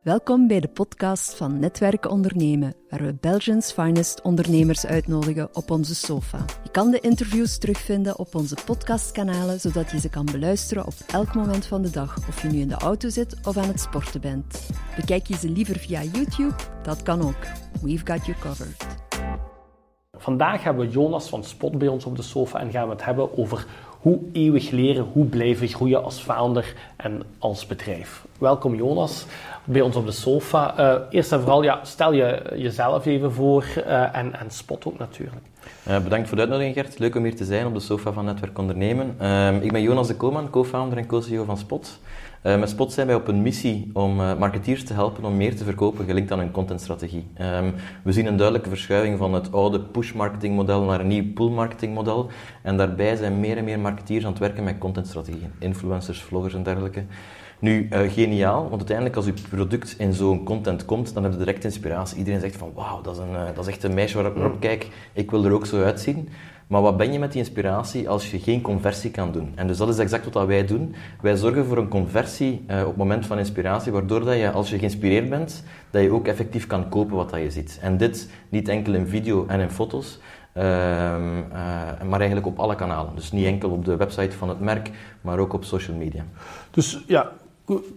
Welkom bij de podcast van Netwerken Ondernemen, waar we Belgians finest ondernemers uitnodigen op onze sofa. Je kan de interviews terugvinden op onze podcastkanalen, zodat je ze kan beluisteren op elk moment van de dag, of je nu in de auto zit of aan het sporten bent. Bekijk je ze liever via YouTube? Dat kan ook. We've got you covered. Vandaag hebben we Jonas van Spot bij ons op de sofa en gaan we het hebben over hoe eeuwig leren, hoe blijven groeien als founder en als bedrijf. Welkom Jonas bij ons op de sofa. Uh, eerst en vooral, ja, stel je jezelf even voor uh, en, en Spot ook natuurlijk. Uh, bedankt voor de uitnodiging Gert. Leuk om hier te zijn op de sofa van Netwerk Ondernemen. Ehm, ik ben Jonas de Koman, co-founder en co-CEO van Spot. Met Spot zijn wij op een missie om marketeers te helpen om meer te verkopen gelinkt aan hun contentstrategie. Um, we zien een duidelijke verschuiving van het oude push-marketing model naar een nieuw pull-marketing model. En daarbij zijn meer en meer marketeers aan het werken met contentstrategieën. Influencers, vloggers en dergelijke. Nu, uh, geniaal, want uiteindelijk als je product in zo'n content komt, dan heb je direct inspiratie. Iedereen zegt van, wauw, dat, is uh, dat is echt een meisje waarop ik kijk, ik wil er ook zo uitzien. Maar wat ben je met die inspiratie als je geen conversie kan doen? En dus dat is exact wat wij doen. Wij zorgen voor een conversie uh, op het moment van inspiratie, waardoor dat je, als je geïnspireerd bent, dat je ook effectief kan kopen wat dat je ziet. En dit niet enkel in video en in foto's, uh, maar eigenlijk op alle kanalen. Dus niet enkel op de website van het merk, maar ook op social media. Dus ja,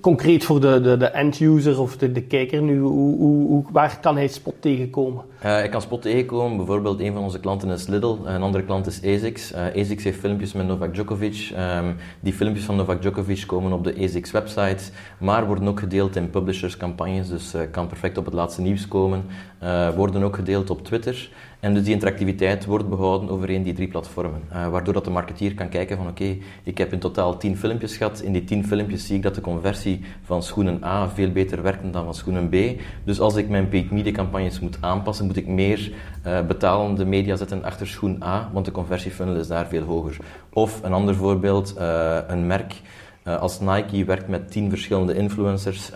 concreet voor de, de, de end-user of de, de kijker nu, hoe, hoe, waar kan hij Spot tegenkomen? Uh, ik kan Spot tegenkomen, bijvoorbeeld een van onze klanten is Lidl, een andere klant is ASICS. Uh, ASICS heeft filmpjes met Novak Djokovic. Um, die filmpjes van Novak Djokovic komen op de ASICS website, maar worden ook gedeeld in publishers campagnes, dus uh, kan perfect op het laatste nieuws komen. worden ook gedeeld op Twitter. En dus die interactiviteit wordt behouden over een die drie platformen. Uh, waardoor dat de marketeer kan kijken van oké, ik heb in totaal tien filmpjes gehad. In die tien filmpjes zie ik dat de conversie van schoenen A veel beter werkt dan van schoenen B. Dus als ik mijn paid media campagnes moet aanpassen, moet ik meer uh, betalende media zetten achter schoen A, want de conversiefunnel is daar veel hoger. Of een ander voorbeeld, uh, een merk als Nike werkt met tien verschillende influencers.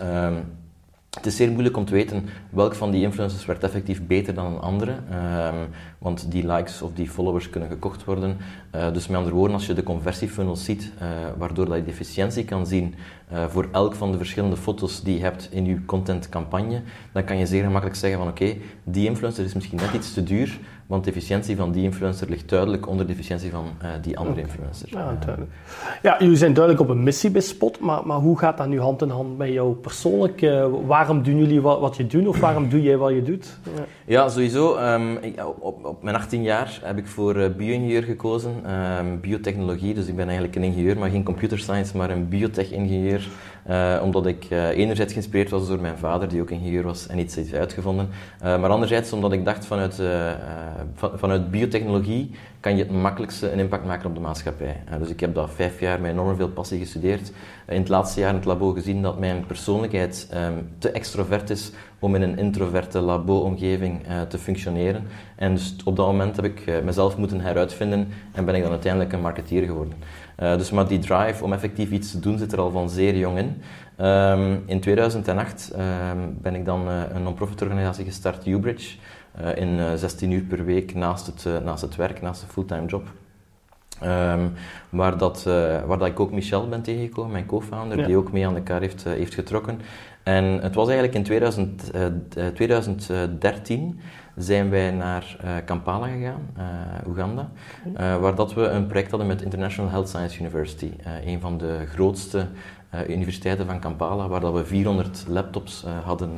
Ehm, het is zeer moeilijk om te weten welk van die influencers werkt effectief beter dan een andere, um, want die likes of die followers kunnen gekocht worden. Uh, dus met andere woorden, als je de conversiefunnels ziet, uh, waardoor dat je de efficiëntie kan zien uh, voor elk van de verschillende foto's die je hebt in je contentcampagne, dan kan je zeer gemakkelijk zeggen van oké, die influencer is misschien net iets te duur, want de efficiëntie van die influencer ligt duidelijk onder de efficiëntie van uh, die andere influencer. Ja, duidelijk. Ja, jullie zijn duidelijk op een missie bij Spot, maar, maar hoe gaat dat nu hand in hand met jou persoonlijk? Uh, waarom doen jullie wat, wat, je doet of waarom doe jij wat je doet? Ja, ja sowieso. Um, ik, op, op, mijn 18 jaar heb ik voor uh, bio-ingenieur gekozen, um, biotechnologie. Dus ik ben eigenlijk een ingenieur, maar geen computer science, maar een biotech-ingenieur. Uh, omdat ik uh, enerzijds geïnspireerd was door mijn vader, die ook ingenieur was en iets heeft uitgevonden. Uh, maar anderzijds omdat ik dacht vanuit, van, vanuit biotechnologie kan je het makkelijkste een impact maken op de maatschappij. dus ik heb dat vijf jaar met enorm veel passie gestudeerd. in het laatste jaar in het labo gezien dat mijn persoonlijkheid um, te extrovert is om in een introverte labo-omgeving te functioneren. En dus op dat moment heb ik mezelf moeten heruitvinden en ben ik dan uiteindelijk een marketeer geworden. Dus maar die drive om effectief iets te doen zit er al van zeer jong in. Um, in 2008 um, ben ik dan een non-profit organisatie gestart, Ubridge, in 16 uur per week naast het, naast het werk, naast de fulltime job. Um, waar, dat, waar dat ik ook Michel ben tegengekomen, mijn co-founder, ja. die ook mee aan de kar heeft, heeft getrokken. En het was eigenlijk in 2000, 2013 zijn wij naar Kampala gegaan, Oeganda, waar dat we een project hadden met International Health Science University, een van de grootste universiteiten van Kampala, waar dat we 400 laptops hadden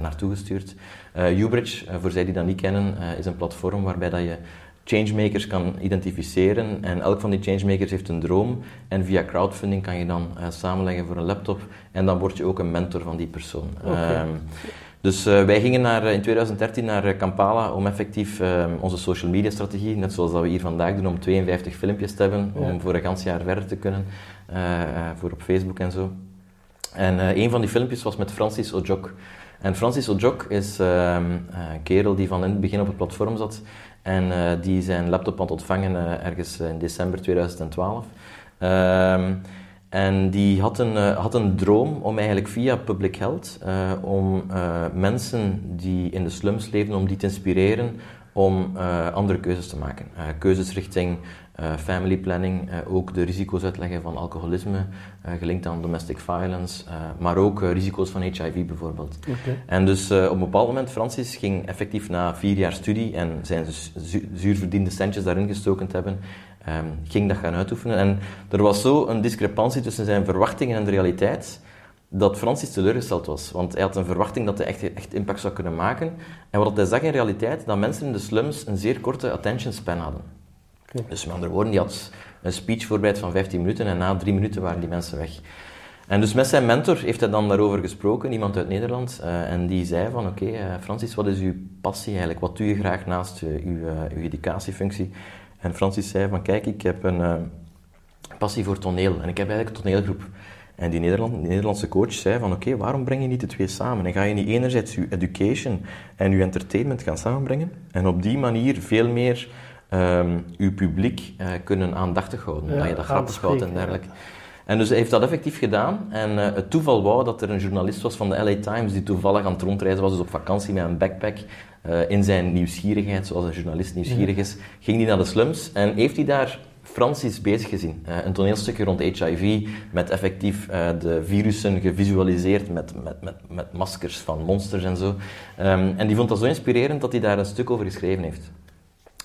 naartoe gestuurd. Ubridge, voor zij die dat niet kennen, is een platform waarbij dat je changemakers kan identificeren en elk van die changemakers heeft een droom en via crowdfunding kan je dan samenleggen voor een laptop en dan word je ook een mentor van die persoon. Okay. Um, dus uh, wij gingen naar, in 2013 naar Kampala om effectief uh, onze social media strategie, net zoals dat we hier vandaag doen, om 52 filmpjes te hebben, om voor een gans jaar verder te kunnen, uh, voor op Facebook en zo. En een van die filmpjes was met Francis Ojok. En Francis Ojok is een kerel die van in het begin op het platform zat en die zijn laptop het ontvangen ergens in december 2012. En die had een, uh, had een droom om eigenlijk via public health, uh, om uh, mensen die in de slums leven, om die te inspireren om andere keuzes te maken. keuzes richting family planning, ook de risico's uitleggen van alcoholisme, gelinkt aan domestic violence, maar ook risico's van HIV bijvoorbeeld. En dus op een bepaald moment, Francis ging effectief na vier jaar studie en zijn zuurverdiende centjes daarin gestoken te hebben, um, ging dat gaan uitoefenen. En er was zo een discrepantie tussen zijn verwachtingen en de realiteit, dat Francis teleurgesteld was. Want hij had een verwachting dat hij echt, echt impact zou kunnen maken. En wat hij zag in realiteit, dat mensen in de slums een zeer korte attention span hadden. Dus met andere woorden, die had een speech voorbereid van 15 minuten en na drie minuten waren die mensen weg. En dus met zijn mentor heeft hij dan daarover gesproken, iemand uit Nederland, uh, en die zei van oké, uh, Francis, wat is uw passie eigenlijk? Wat doe je graag naast uh, uw, uw educatiefunctie? En Francis zei van kijk, ik heb een passie voor toneel en ik heb eigenlijk een toneelgroep. En die, Nederland, Nederlandse coach zei van oké, waarom breng je niet de twee samen? En ga je niet enerzijds je education en je entertainment gaan samenbrengen en op die manier veel meer um, je publiek uh, kunnen aandachtig houden. dat je dat grappig houdt en dergelijke. En dus hij heeft dat effectief gedaan. En uh, het toeval wou dat er een journalist was van de LA Times die toevallig aan het rondreizen was, dus op vakantie met een backpack. Uh, in zijn nieuwsgierigheid, zoals een journalist nieuwsgierig is, ging hij naar de slums en heeft hij daar Francis bezig gezien. Uh, een toneelstukje rond HIV, met effectief uh, de virussen gevisualiseerd met, met, met, met maskers van monsters en zo. Um, en die vond dat zo inspirerend dat hij daar een stuk over geschreven heeft.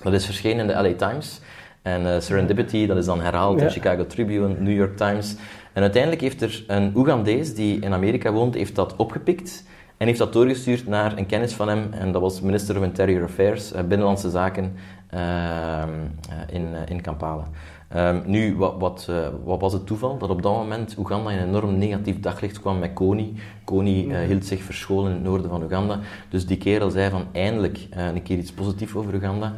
Dat is verschenen in de LA Times. En uh, Serendipity, dat is dan herhaald in Chicago Tribune, New York Times. En uiteindelijk heeft er een Oegandees die in Amerika woont, heeft dat opgepikt en heeft dat doorgestuurd naar een kennis van hem, en dat was Minister of Interior Affairs, uh, Binnenlandse Zaken uh, in, in Kampala. Um, nu, wat, wat, wat, was het toeval? Dat op dat moment Oeganda in een enorm negatief daglicht kwam met Kony. Kony hield zich verscholen in het noorden van Oeganda. Dus die kerel zei van eindelijk een keer iets positiefs over Oeganda.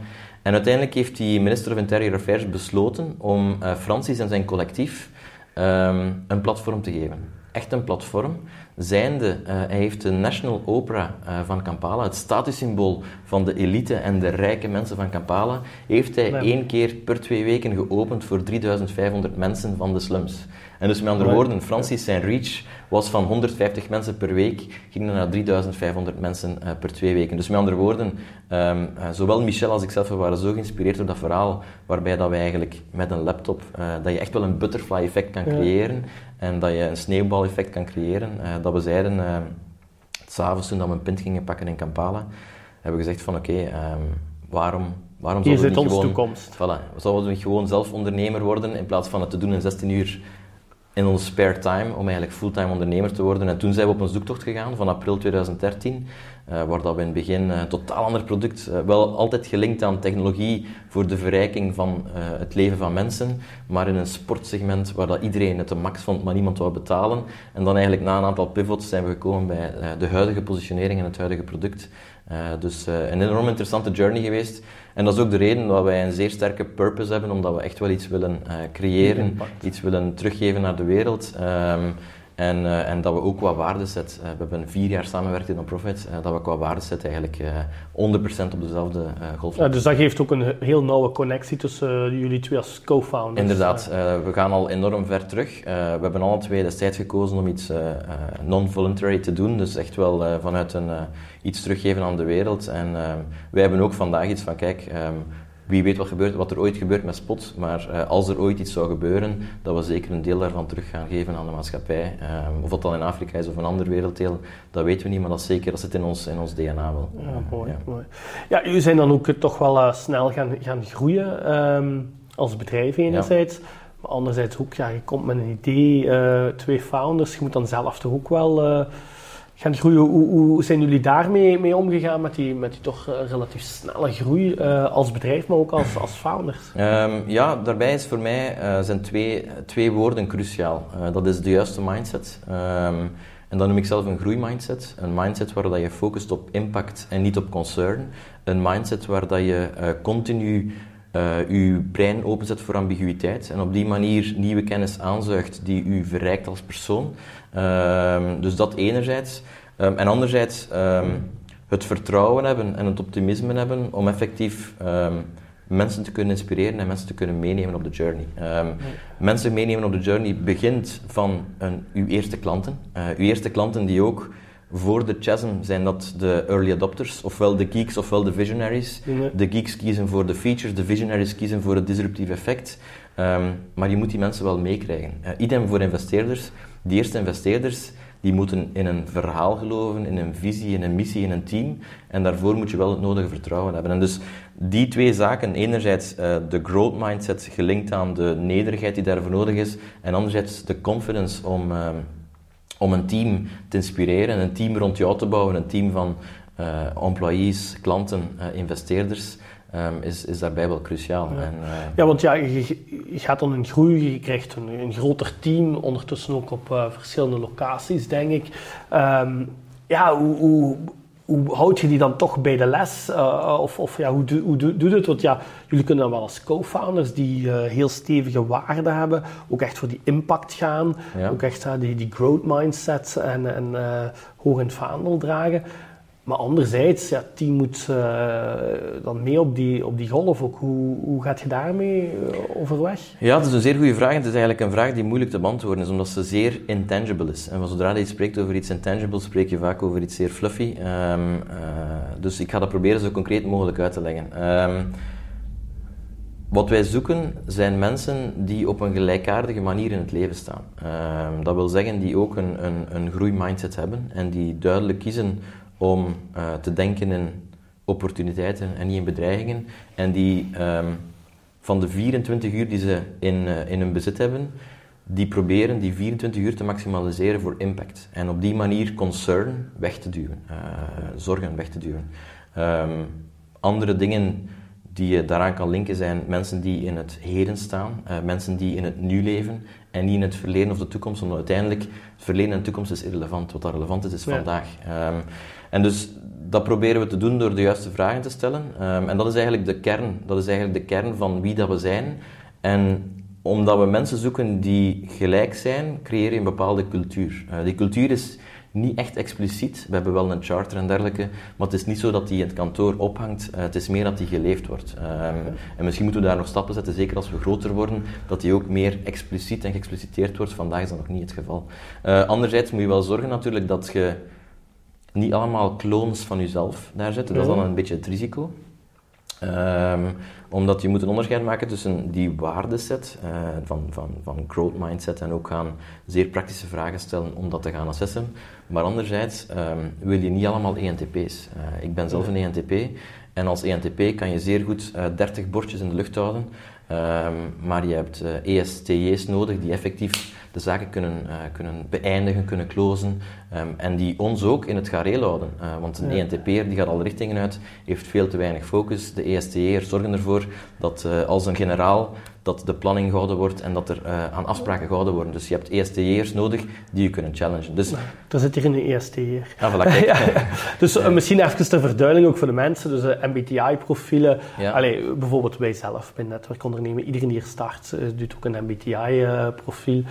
En uiteindelijk heeft die minister of Interior Affairs besloten om Francis en zijn collectief um, een platform te geven. Echt een platform zijnde, uh, hij heeft de National Opera uh, van Kampala, het statussymbool van de elite en de rijke mensen van Kampala, heeft hij één keer per twee weken geopend voor 3500 mensen van de slums. En dus met andere woorden, Francis zijn reach was van 150 mensen per week, ging naar 3500 mensen uh, per twee weken. Dus met andere woorden, um, uh, zowel Michel als ikzelf waren zo geïnspireerd door dat verhaal, waarbij dat we eigenlijk met een laptop, uh, dat je echt wel een butterfly effect kan creëren en dat je een sneeuwbaleffect kan creëren. dat we zeiden, uh, s'avonds toen we een pint gingen pakken in Kampala, hebben we gezegd van oké, okay, um, waarom Waarom zouden we niet gewoon, toekomst. Voilà, zouden we gewoon zelf ondernemer worden in plaats van het te doen in 16 uur in onze spare time om eigenlijk fulltime ondernemer te worden. En toen zijn we op een zoektocht gegaan van april 2013, uh, waar dat we in het begin een totaal ander product, uh, wel altijd gelinkt aan technologie voor de verrijking van het leven van mensen, maar in een sportsegment waar dat iedereen het de max vond, maar niemand wou betalen. En dan eigenlijk na een aantal pivots zijn we gekomen bij de huidige positionering en het huidige product. Dus een enorm interessante journey geweest. En dat is ook de reden dat wij een zeer sterke purpose hebben, omdat we echt wel iets willen uh, creëren, iets willen teruggeven naar de wereld. Um, en, uh, en, dat we ook qua waarde zetten. Uh, we hebben vier jaar samengewerkt in non-profit, uh, dat we qua waarde zetten eigenlijk 100% op dezelfde golf. Ja, dus dat geeft ook een heel nauwe connectie tussen jullie twee als co-founders. Inderdaad, we gaan al enorm ver terug. we hebben alle twee destijds gekozen om iets non-voluntary te doen, dus echt wel vanuit een, iets teruggeven aan de wereld. En wij hebben ook vandaag iets van, kijk, um, wie weet wat, gebeurt, wat er ooit gebeurt met Spot, maar uh, als er ooit iets zou gebeuren, dat we zeker een deel daarvan terug gaan geven aan de maatschappij. Um, of dat dan in Afrika is of een ander werelddeel, dat weten we niet, maar dat, zeker, dat zit in ons, in ons DNA wel. Ja, mooi, ja. mooi. Ja, jullie zijn dan ook toch wel uh, snel gaan, gaan groeien um, als bedrijf enerzijds. Ja. Maar anderzijds ook, ja, je komt met een idee, twee founders, je moet dan zelf toch ook wel gaan groeien. Hoe, zijn jullie daarmee mee omgegaan met die, met die toch uh, relatief snelle groei uh, als bedrijf, maar ook als, als founders? Um, ja, daarbij is voor mij uh, zijn twee, twee woorden cruciaal. dat is de juiste mindset. Um, en dat noem ik zelf een groeimindset. Een mindset waar dat je focust op impact en niet op concern. Een mindset waar dat je continu uh, uw brein openzet voor ambiguïteit en op die manier nieuwe kennis aanzuigt die u verrijkt als persoon. Um, dus dat enerzijds. Um, en anderzijds um, het vertrouwen hebben en het optimisme hebben om effectief mensen te kunnen inspireren en mensen te kunnen meenemen op de journey. Mensen meenemen op de journey begint van een, uw eerste klanten. Uh, uw eerste klanten die ook voor de chasm zijn dat de early adopters, ofwel de geeks ofwel de visionaries. Ja. De geeks kiezen voor de features, de visionaries kiezen voor het disruptieve effect. Ehm, maar je moet die mensen wel meekrijgen. Uh, idem voor investeerders. Die eerste investeerders die moeten in een verhaal geloven, in een visie, in een missie, in een team. En daarvoor moet je wel het nodige vertrouwen hebben. En dus die twee zaken, enerzijds uh, de growth mindset gelinkt aan de nederigheid die daarvoor nodig is, en anderzijds de confidence om, uh, om een team te inspireren, een team rond jou te bouwen, een team van uh, employees, klanten, investeerders. Um, is, is daarbij wel cruciaal. Ja, en, uh, ja want ja, je, je, gaat dan in groei, je krijgt een, een groter team, ondertussen ook op verschillende locaties, denk ik. Um, ja, hoe, hoe, hoe, houd je die dan toch bij de les? Uh, of of ja, hoe, do, hoe doe je het? Want ja, jullie kunnen dan wel als co-founders die heel stevige waarden hebben, ook echt voor die impact gaan, ja. ook echt die, die growth mindset en, en hoog in het vaandel dragen. Maar anderzijds, ja, team moet uh, dan mee op die, op die golf ook. Hoe, hoe gaat je daarmee uh, overweg? Ja, dat is een zeer goede vraag. Het is eigenlijk een vraag die moeilijk te beantwoorden is, omdat ze zeer intangible is. En zodra je spreekt over iets intangible, spreek je vaak over iets zeer fluffy. Um, uh, dus ik ga dat proberen zo concreet mogelijk uit te leggen. Um, wat wij zoeken zijn mensen die op een gelijkaardige manier in het leven staan. Um, dat wil zeggen die ook een, een, een groeimindset hebben en die duidelijk kiezen om uh, te denken in opportuniteiten en niet in bedreigingen. En die um, van de 24 uur die ze in, uh, in hun bezit hebben, die proberen die 24 uur te maximaliseren voor impact. En op die manier concern weg te duwen, uh, zorgen weg te duwen. Um, andere dingen die je daaraan kan linken zijn mensen die in het heden staan, uh, mensen die in het nu leven en niet in het verleden of de toekomst, omdat uiteindelijk het verleden en de toekomst is irrelevant. Wat dat relevant is, is Ja. vandaag. Um, en dus dat proberen we te doen door de juiste vragen te stellen. Um, en dat is eigenlijk de kern. Dat is eigenlijk de kern van wie dat we zijn. En omdat we mensen zoeken die gelijk zijn, creëer je een bepaalde cultuur. Uh, die cultuur is niet echt expliciet. We hebben wel een charter en dergelijke, maar het is niet zo dat die in het kantoor ophangt. Uh, het is meer dat die geleefd wordt. Um, en misschien moeten we daar nog stappen zetten, zeker als we groter worden, dat die ook meer expliciet en geëxpliciteerd wordt. Vandaag is dat nog niet het geval. Uh, anderzijds moet je wel zorgen natuurlijk dat je niet allemaal clones van jezelf daar zet. Dat is dan een beetje het risico. Um, omdat je moet een onderscheid maken tussen die waardeset uh, van, van, van growth mindset en ook gaan zeer praktische vragen stellen om dat te gaan assessen. Maar anderzijds um, wil je niet allemaal ENTP's. Uh, ik ben zelf een ENTP en als ENTP kan je zeer goed uh, 30 bordjes in de lucht houden. Um, maar je hebt ESTJ's nodig die effectief de zaken kunnen, uh, kunnen beëindigen, kunnen closen um, en die ons ook in het gareel houden. Uh, want een ja. ENTP'er die gaat alle richtingen uit, heeft veel te weinig focus. De EST'ers zorgen ervoor dat uh, als een generaal dat de planning gehouden wordt en dat er aan afspraken gehouden worden. Dus je hebt EST'ers nodig die je kunnen challengen. Dus, er zit hier een. Ah, voilà, kijk. ja, ja. Dus ja. misschien even ter verduidelijking ook voor de mensen. Dus MBTI-profielen. Allee, bijvoorbeeld wij zelf bij Netwerkondernemen. Iedereen die hier start doet ook een MBTI-profiel.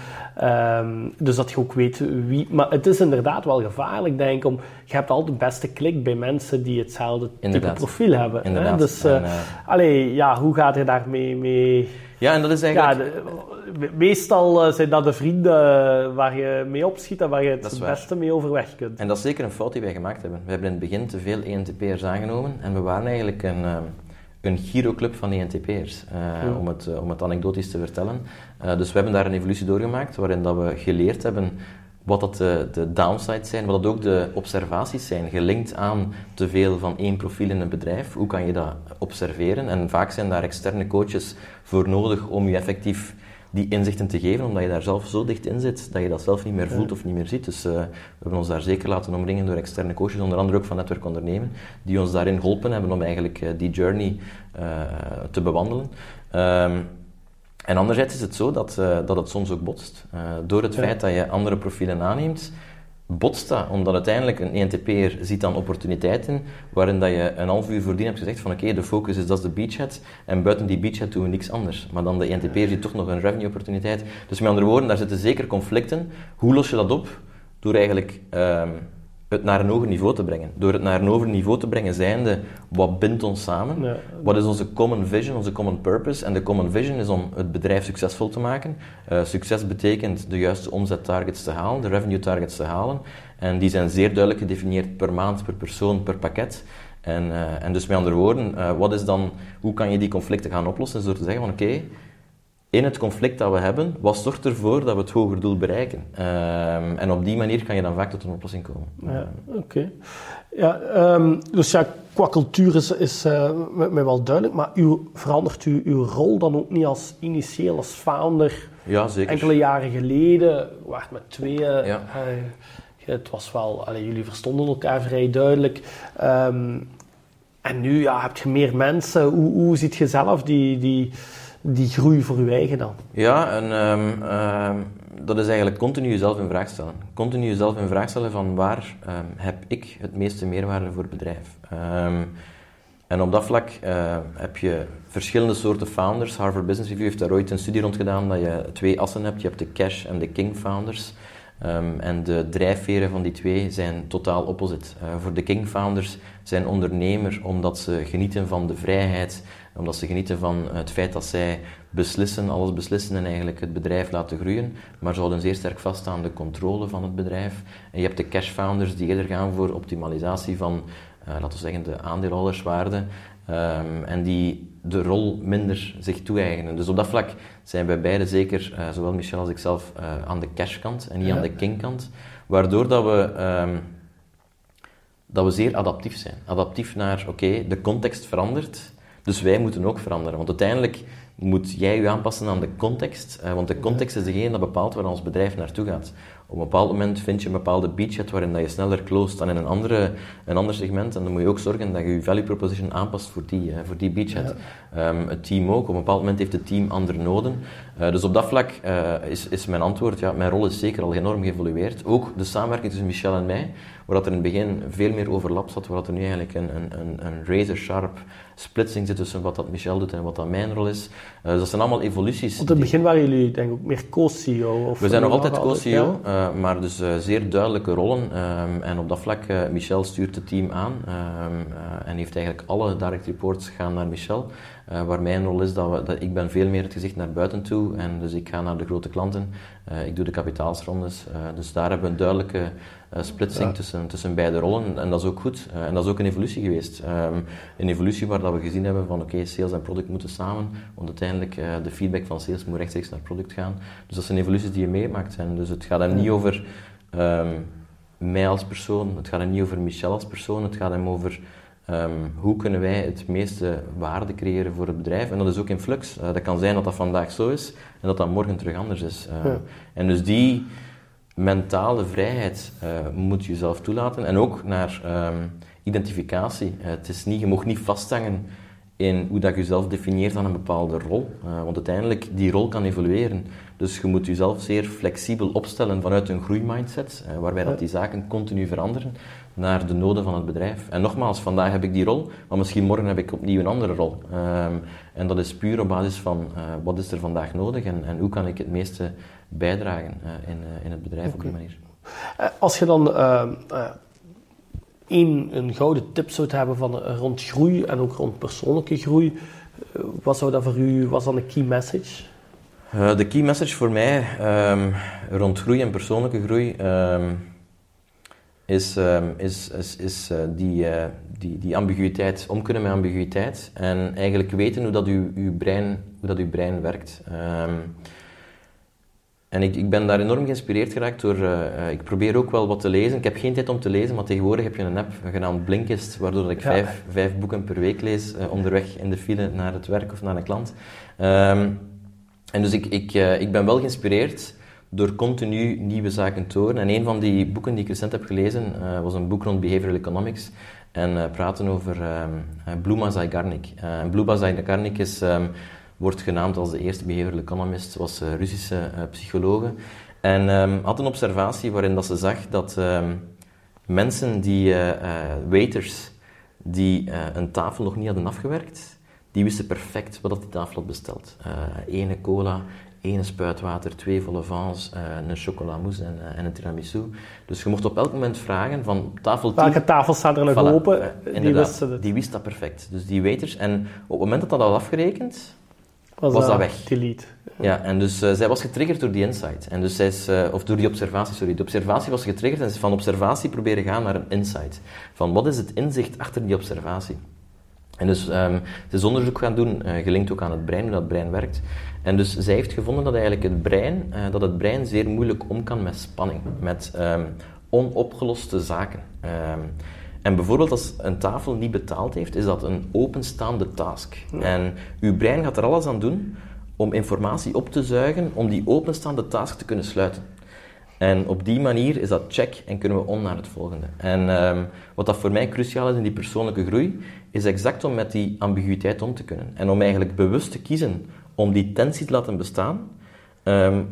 Um, dus dat je ook weet wie... Maar het is inderdaad wel gevaarlijk, denk ik, om... Je hebt altijd de beste klik bij mensen die hetzelfde inderdaad. type profiel hebben. Inderdaad. Hè? Dus, en, allee, ja, hoe gaat je daarmee mee... Ja, en dat is eigenlijk... Ja, de, meestal uh, zijn dat de vrienden waar je mee opschiet en waar je het het beste mee overweg kunt. En dat is zeker een fout die wij gemaakt hebben. We hebben in het begin te veel ENTP'ers aangenomen en we waren eigenlijk een... Um, een giroclub van ENTP'ers, uh, ja. om, het, om het anekdotisch te vertellen. Uh, dus we hebben daar een evolutie doorgemaakt, waarin dat we geleerd hebben wat dat de, de downsides zijn, wat dat ook de observaties zijn, gelinkt aan te veel van één profiel in een bedrijf. Hoe kan je dat observeren? En vaak zijn daar externe coaches voor nodig om je effectief die inzichten te geven, omdat je daar zelf zo dicht in zit, dat je dat zelf niet meer voelt of niet meer ziet. Dus uh, we hebben ons daar zeker laten omringen door externe coaches, onder andere ook van Netwerk Ondernemen, die ons daarin geholpen hebben om eigenlijk uh, die journey uh, te bewandelen. Um, en anderzijds is het zo dat, dat het soms ook botst. door het ja. feit dat je andere profielen aanneemt, botst dat, omdat uiteindelijk een ENTP'er ziet dan opportuniteiten waarin dat je een half uur voordien hebt gezegd van oké, okay, de focus is dat is de beachhead en buiten die beachhead doen we niks anders. Maar dan de ENTP'er ziet toch nog een revenue opportuniteit. Dus met andere woorden, daar zitten zeker conflicten. Hoe los je dat op? Door eigenlijk um, het naar een hoger niveau te brengen. Door het naar een hoger niveau te brengen zijnde, wat bindt ons samen? Ja. Wat is onze common vision, onze common purpose? En de common vision is om het bedrijf succesvol te maken. Uh, succes betekent de juiste omzettargets te halen, de revenue targets te halen. En die zijn zeer duidelijk gedefinieerd per maand, per persoon, per pakket. En, en dus met andere woorden, wat is dan, hoe kan je die conflicten gaan oplossen? Door te zeggen van oké, in het conflict dat we hebben, wat zorgt ervoor dat we het hoger doel bereiken? Ehm, en op die manier kan je dan vaak tot een oplossing komen. Ja, oké. Ja, um, dus ja, qua cultuur is, is uh, mij wel duidelijk, maar u, verandert u uw rol dan ook niet als initieel, als founder? Ja, zeker. Enkele jaren geleden, wacht met tweeën, ja. uh, het was wel, allee, jullie verstonden elkaar vrij duidelijk. Um, en nu ja, heb je meer mensen. Hoe, hoe ziet je zelf die... die die groei voor uw eigen dan? Ja, en um, uh, dat is eigenlijk continu jezelf in vraag stellen. Continu jezelf in vraag stellen van waar um, heb ik het meeste meerwaarde voor het bedrijf. en op dat vlak heb je verschillende soorten founders. Harvard Business Review heeft daar ooit een studie rond gedaan dat je twee assen hebt. Je hebt de cash en de king founders. En de drijfveren van die twee zijn totaal opposite. Uh, voor de King Founders zijn ondernemer omdat ze genieten van de vrijheid, omdat ze genieten van het feit dat zij beslissen, alles beslissen en eigenlijk het bedrijf laten groeien, maar ze houden zeer sterk vast aan de controle van het bedrijf. En je hebt de cash founders die eerder gaan voor optimalisatie van, uh, laten we zeggen, de aandeelhouderswaarde um, en die de rol minder zich toe-eigenen. Dus op dat vlak zijn wij beide zeker, uh, zowel Michel als ikzelf, uh, aan de cashkant en niet ja. aan de kingkant, waardoor dat we... Um, dat we zeer adaptief zijn. Adaptief naar, oké, okay, de context verandert, dus wij moeten ook veranderen. Want uiteindelijk moet jij je aanpassen aan de context. Uh, want de context is degene dat bepaalt waar ons bedrijf naartoe gaat. Op een bepaald moment vind je een bepaalde beachhead waarin dat je sneller closed dan in een, andere, een ander segment. En dan moet je ook zorgen dat je je value proposition aanpast voor die, voor die beachhead. Ja. Um, het team ook. Op een bepaald moment heeft het team andere noden. Uh, dus op dat vlak uh, is, is mijn antwoord, ja, mijn rol is zeker al enorm geëvolueerd. Ook de samenwerking tussen Michel en mij, waar dat er in het begin veel meer overlap zat, waar dat er nu eigenlijk een, een, een, een razor sharp splitsing zit tussen wat dat Michel doet en wat dat mijn rol is. Uh, dus dat zijn allemaal evoluties. Want in het begin waren jullie denk ik ook meer co-CEO? We zijn nog altijd co-CEO, ja? uh, maar dus uh, zeer duidelijke rollen. Um, en op dat vlak, Michel stuurt het team aan um, en heeft eigenlijk alle direct reports gaan naar Michel. Uh, waar mijn rol is dat, we, dat ik ben veel meer het gezicht naar buiten toe en dus ik ga naar de grote klanten, uh, ik doe de kapitaalsrondes, uh, dus daar hebben we een duidelijke splitsing ja. tussen, tussen beide rollen en dat is ook goed en dat is ook een evolutie geweest. Um, een evolutie waar dat we gezien hebben van oké, okay, sales en product moeten samen, want uiteindelijk de feedback van sales moet rechtstreeks naar product gaan. Dus dat zijn evoluties die je meemaakt en dus het gaat er niet over um, mij als persoon, het gaat er niet over Michel als persoon, het gaat hem over Um, hoe kunnen wij het meeste waarde creëren voor het bedrijf? En dat is ook in flux. Uh, dat kan zijn dat dat vandaag zo is en dat dat morgen terug anders is. Uh, ja. En dus die mentale vrijheid uh, moet je zelf toelaten. En ook naar um, identificatie. het is niet, je mag niet vasthangen in hoe dat je jezelf definieert aan een bepaalde rol. want uiteindelijk, die rol kan evolueren. Dus je moet jezelf zeer flexibel opstellen vanuit een groeimindset, waarbij dat die zaken continu veranderen naar de noden van het bedrijf. En nogmaals, vandaag heb ik die rol, maar misschien morgen heb ik opnieuw een andere rol. Um, en dat is puur op basis van uh, wat is er vandaag nodig en, en hoe kan ik het meeste bijdragen uh, in, uh, in het bedrijf okay. op die manier. Als je dan één, een gouden tip zou hebben van, rond groei en ook rond persoonlijke groei, wat zou dat voor u, was dan een key message? de key message voor mij um, rond groei en persoonlijke groei um, is, um, is, is, is uh, die, uh, die, die ambiguïteit, om kunnen met ambiguïteit en eigenlijk weten hoe dat uw, uw, brein, hoe dat uw brein werkt. Um, en ik, ik ben daar enorm geïnspireerd geraakt door, uh, ik probeer ook wel wat te lezen. Ik heb geen tijd om te lezen, maar tegenwoordig heb je een app genaamd Blinkist, waardoor ik ja. vijf, vijf boeken per week lees onderweg in de file naar het werk of naar een klant. Um, en dus ik, ik, ik ben wel geïnspireerd door continu nieuwe zaken te horen. En een van die boeken die ik recent heb gelezen uh, was een boek rond behavioral economics en uh, praten over um, Bluma Zygarnik. Uh, Bluma Zygarnik is, um, wordt genaamd als de eerste behavioral economist, was uh, Russische psychologe en um, had een observatie waarin dat ze zag dat mensen die, waiters, die een tafel nog niet hadden afgewerkt, die wisten perfect wat die tafel had besteld. ene cola, één spuitwater, twee volle vans, uh, een chocolamousse en, uh, en, een tiramisu. Dus je mocht op elk moment vragen van tafel 10... Welke tafel staat er nog voilà, open? Uh, die wisten het. Die wist dat perfect. Dus die weters. En op het moment dat dat al afgerekend, was, dat weg. Delete. Ja, en dus uh, zij was getriggerd door die insight. En dus zij is, uh, of door die observatie, sorry. De observatie was getriggerd en ze is van observatie proberen gaan naar een insight. Van wat is het inzicht achter die observatie? En dus um, ze is onderzoek gaan doen, uh, gelinkt ook aan het brein, hoe dat brein werkt. En dus zij heeft gevonden dat eigenlijk het brein, dat het brein zeer moeilijk om kan met spanning, met um, onopgeloste zaken. Um, en bijvoorbeeld als een tafel niet betaald heeft, is dat een openstaande task. En uw brein gaat er alles aan doen om informatie op te zuigen om die openstaande task te kunnen sluiten. En op die manier is dat check en kunnen we om naar het volgende. En um, wat dat voor mij cruciaal is in die persoonlijke groei, is exact om met die ambiguïteit om te kunnen. En om eigenlijk bewust te kiezen om die tensie te laten bestaan, um,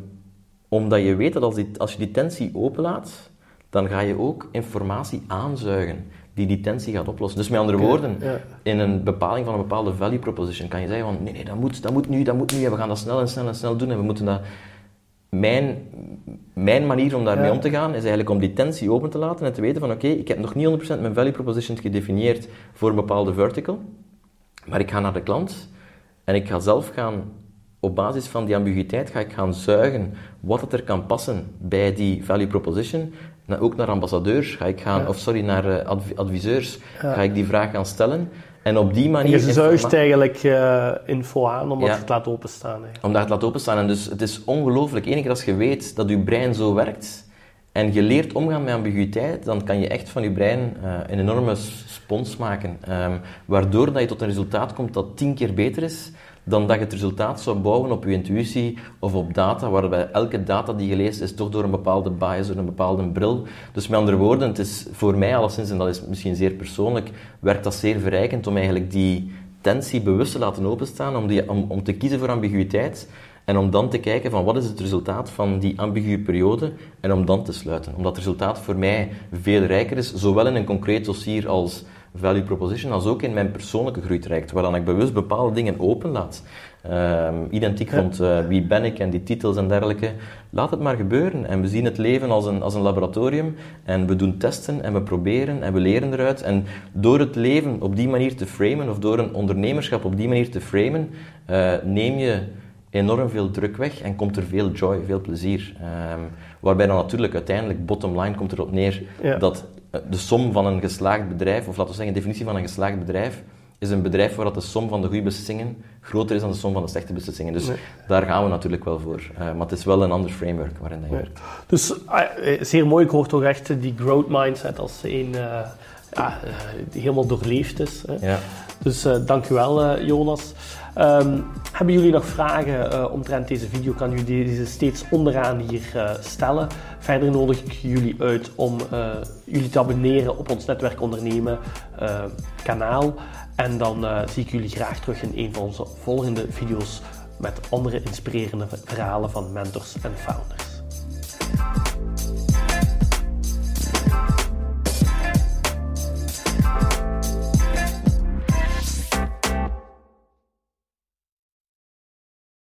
omdat je weet dat als, die, als je die tensie openlaat, dan ga je ook informatie aanzuigen die die tensie gaat oplossen. Dus met andere woorden, in een bepaling van een bepaalde value proposition kan je zeggen van nee, nee, dat moet, dat moet nu, dat moet nu, en we gaan dat snel en snel en snel doen en we moeten dat... Mijn, mijn manier om daarmee om te gaan is eigenlijk om die tensie open te laten en te weten van oké, ik heb nog niet 100% mijn value proposition gedefinieerd voor een bepaalde vertical, maar ik ga naar de klant en ik ga zelf gaan op basis van die ambiguïteit ga ik gaan zuigen wat het er kan passen bij die value proposition ook naar ambassadeurs ga ik gaan, of sorry, naar uh, adviseurs ga ik die vraag gaan stellen. En op die manier... En je zuigt eigenlijk uh, info aan om dat te laten openstaan. Hè. Om dat te laten openstaan. En dus het is ongelooflijk. Eén keer als je weet dat je brein zo werkt en je leert omgaan met ambiguïteit, dan kan je echt van je brein uh, een enorme spons maken. Um, waardoor dat je tot een resultaat komt dat tien keer beter is dan dat je het resultaat zou bouwen op je intuïtie of op data, waarbij elke data die je leest is toch door een bepaalde bias, door een bepaalde bril. Dus met andere woorden, het is voor mij alleszins, en dat is misschien zeer persoonlijk, werkt dat zeer verrijkend om eigenlijk die tensie bewust te laten openstaan, om, die, om, om te kiezen voor ambiguïteit en om dan te kijken van wat is het resultaat van die ambiguë periode en om dan te sluiten. Omdat het resultaat voor mij veel rijker is, zowel in een concreet dossier als value proposition als ook in mijn persoonlijke groeitraject, waar dan ik bewust bepaalde dingen openlaat. Um, identiek rond uh, wie ben ik en die titels en dergelijke. Laat het maar gebeuren. En we zien het leven als een, als een laboratorium. En we doen testen en we proberen en we leren eruit. En door het leven op die manier te framen, of door een ondernemerschap op die manier te framen, uh, neem je enorm veel druk weg en komt er veel joy, veel plezier. Um, waarbij dan natuurlijk uiteindelijk, bottom line, komt erop neer ja. dat de som van een geslaagd bedrijf, of laten we zeggen, de definitie van een geslaagd bedrijf, is een bedrijf waar dat de som van de goede beslissingen groter is dan de som van de slechte beslissingen. Dus daar gaan we natuurlijk wel voor. Uh, maar het is wel een ander framework waarin dat je werkt. Dus uh, zeer mooi, ik hoor toch echt die growth mindset als een uh, die helemaal doorleefd is. Hè? Ja. Dus dank u wel, Jonas. Um, hebben jullie nog vragen uh, omtrent deze video? Kan u deze steeds onderaan hier stellen. Verder nodig ik jullie uit om jullie te abonneren op ons Netwerk Ondernemen kanaal. En dan zie ik jullie graag terug in een van onze volgende video's met andere inspirerende verhalen van mentors en founders.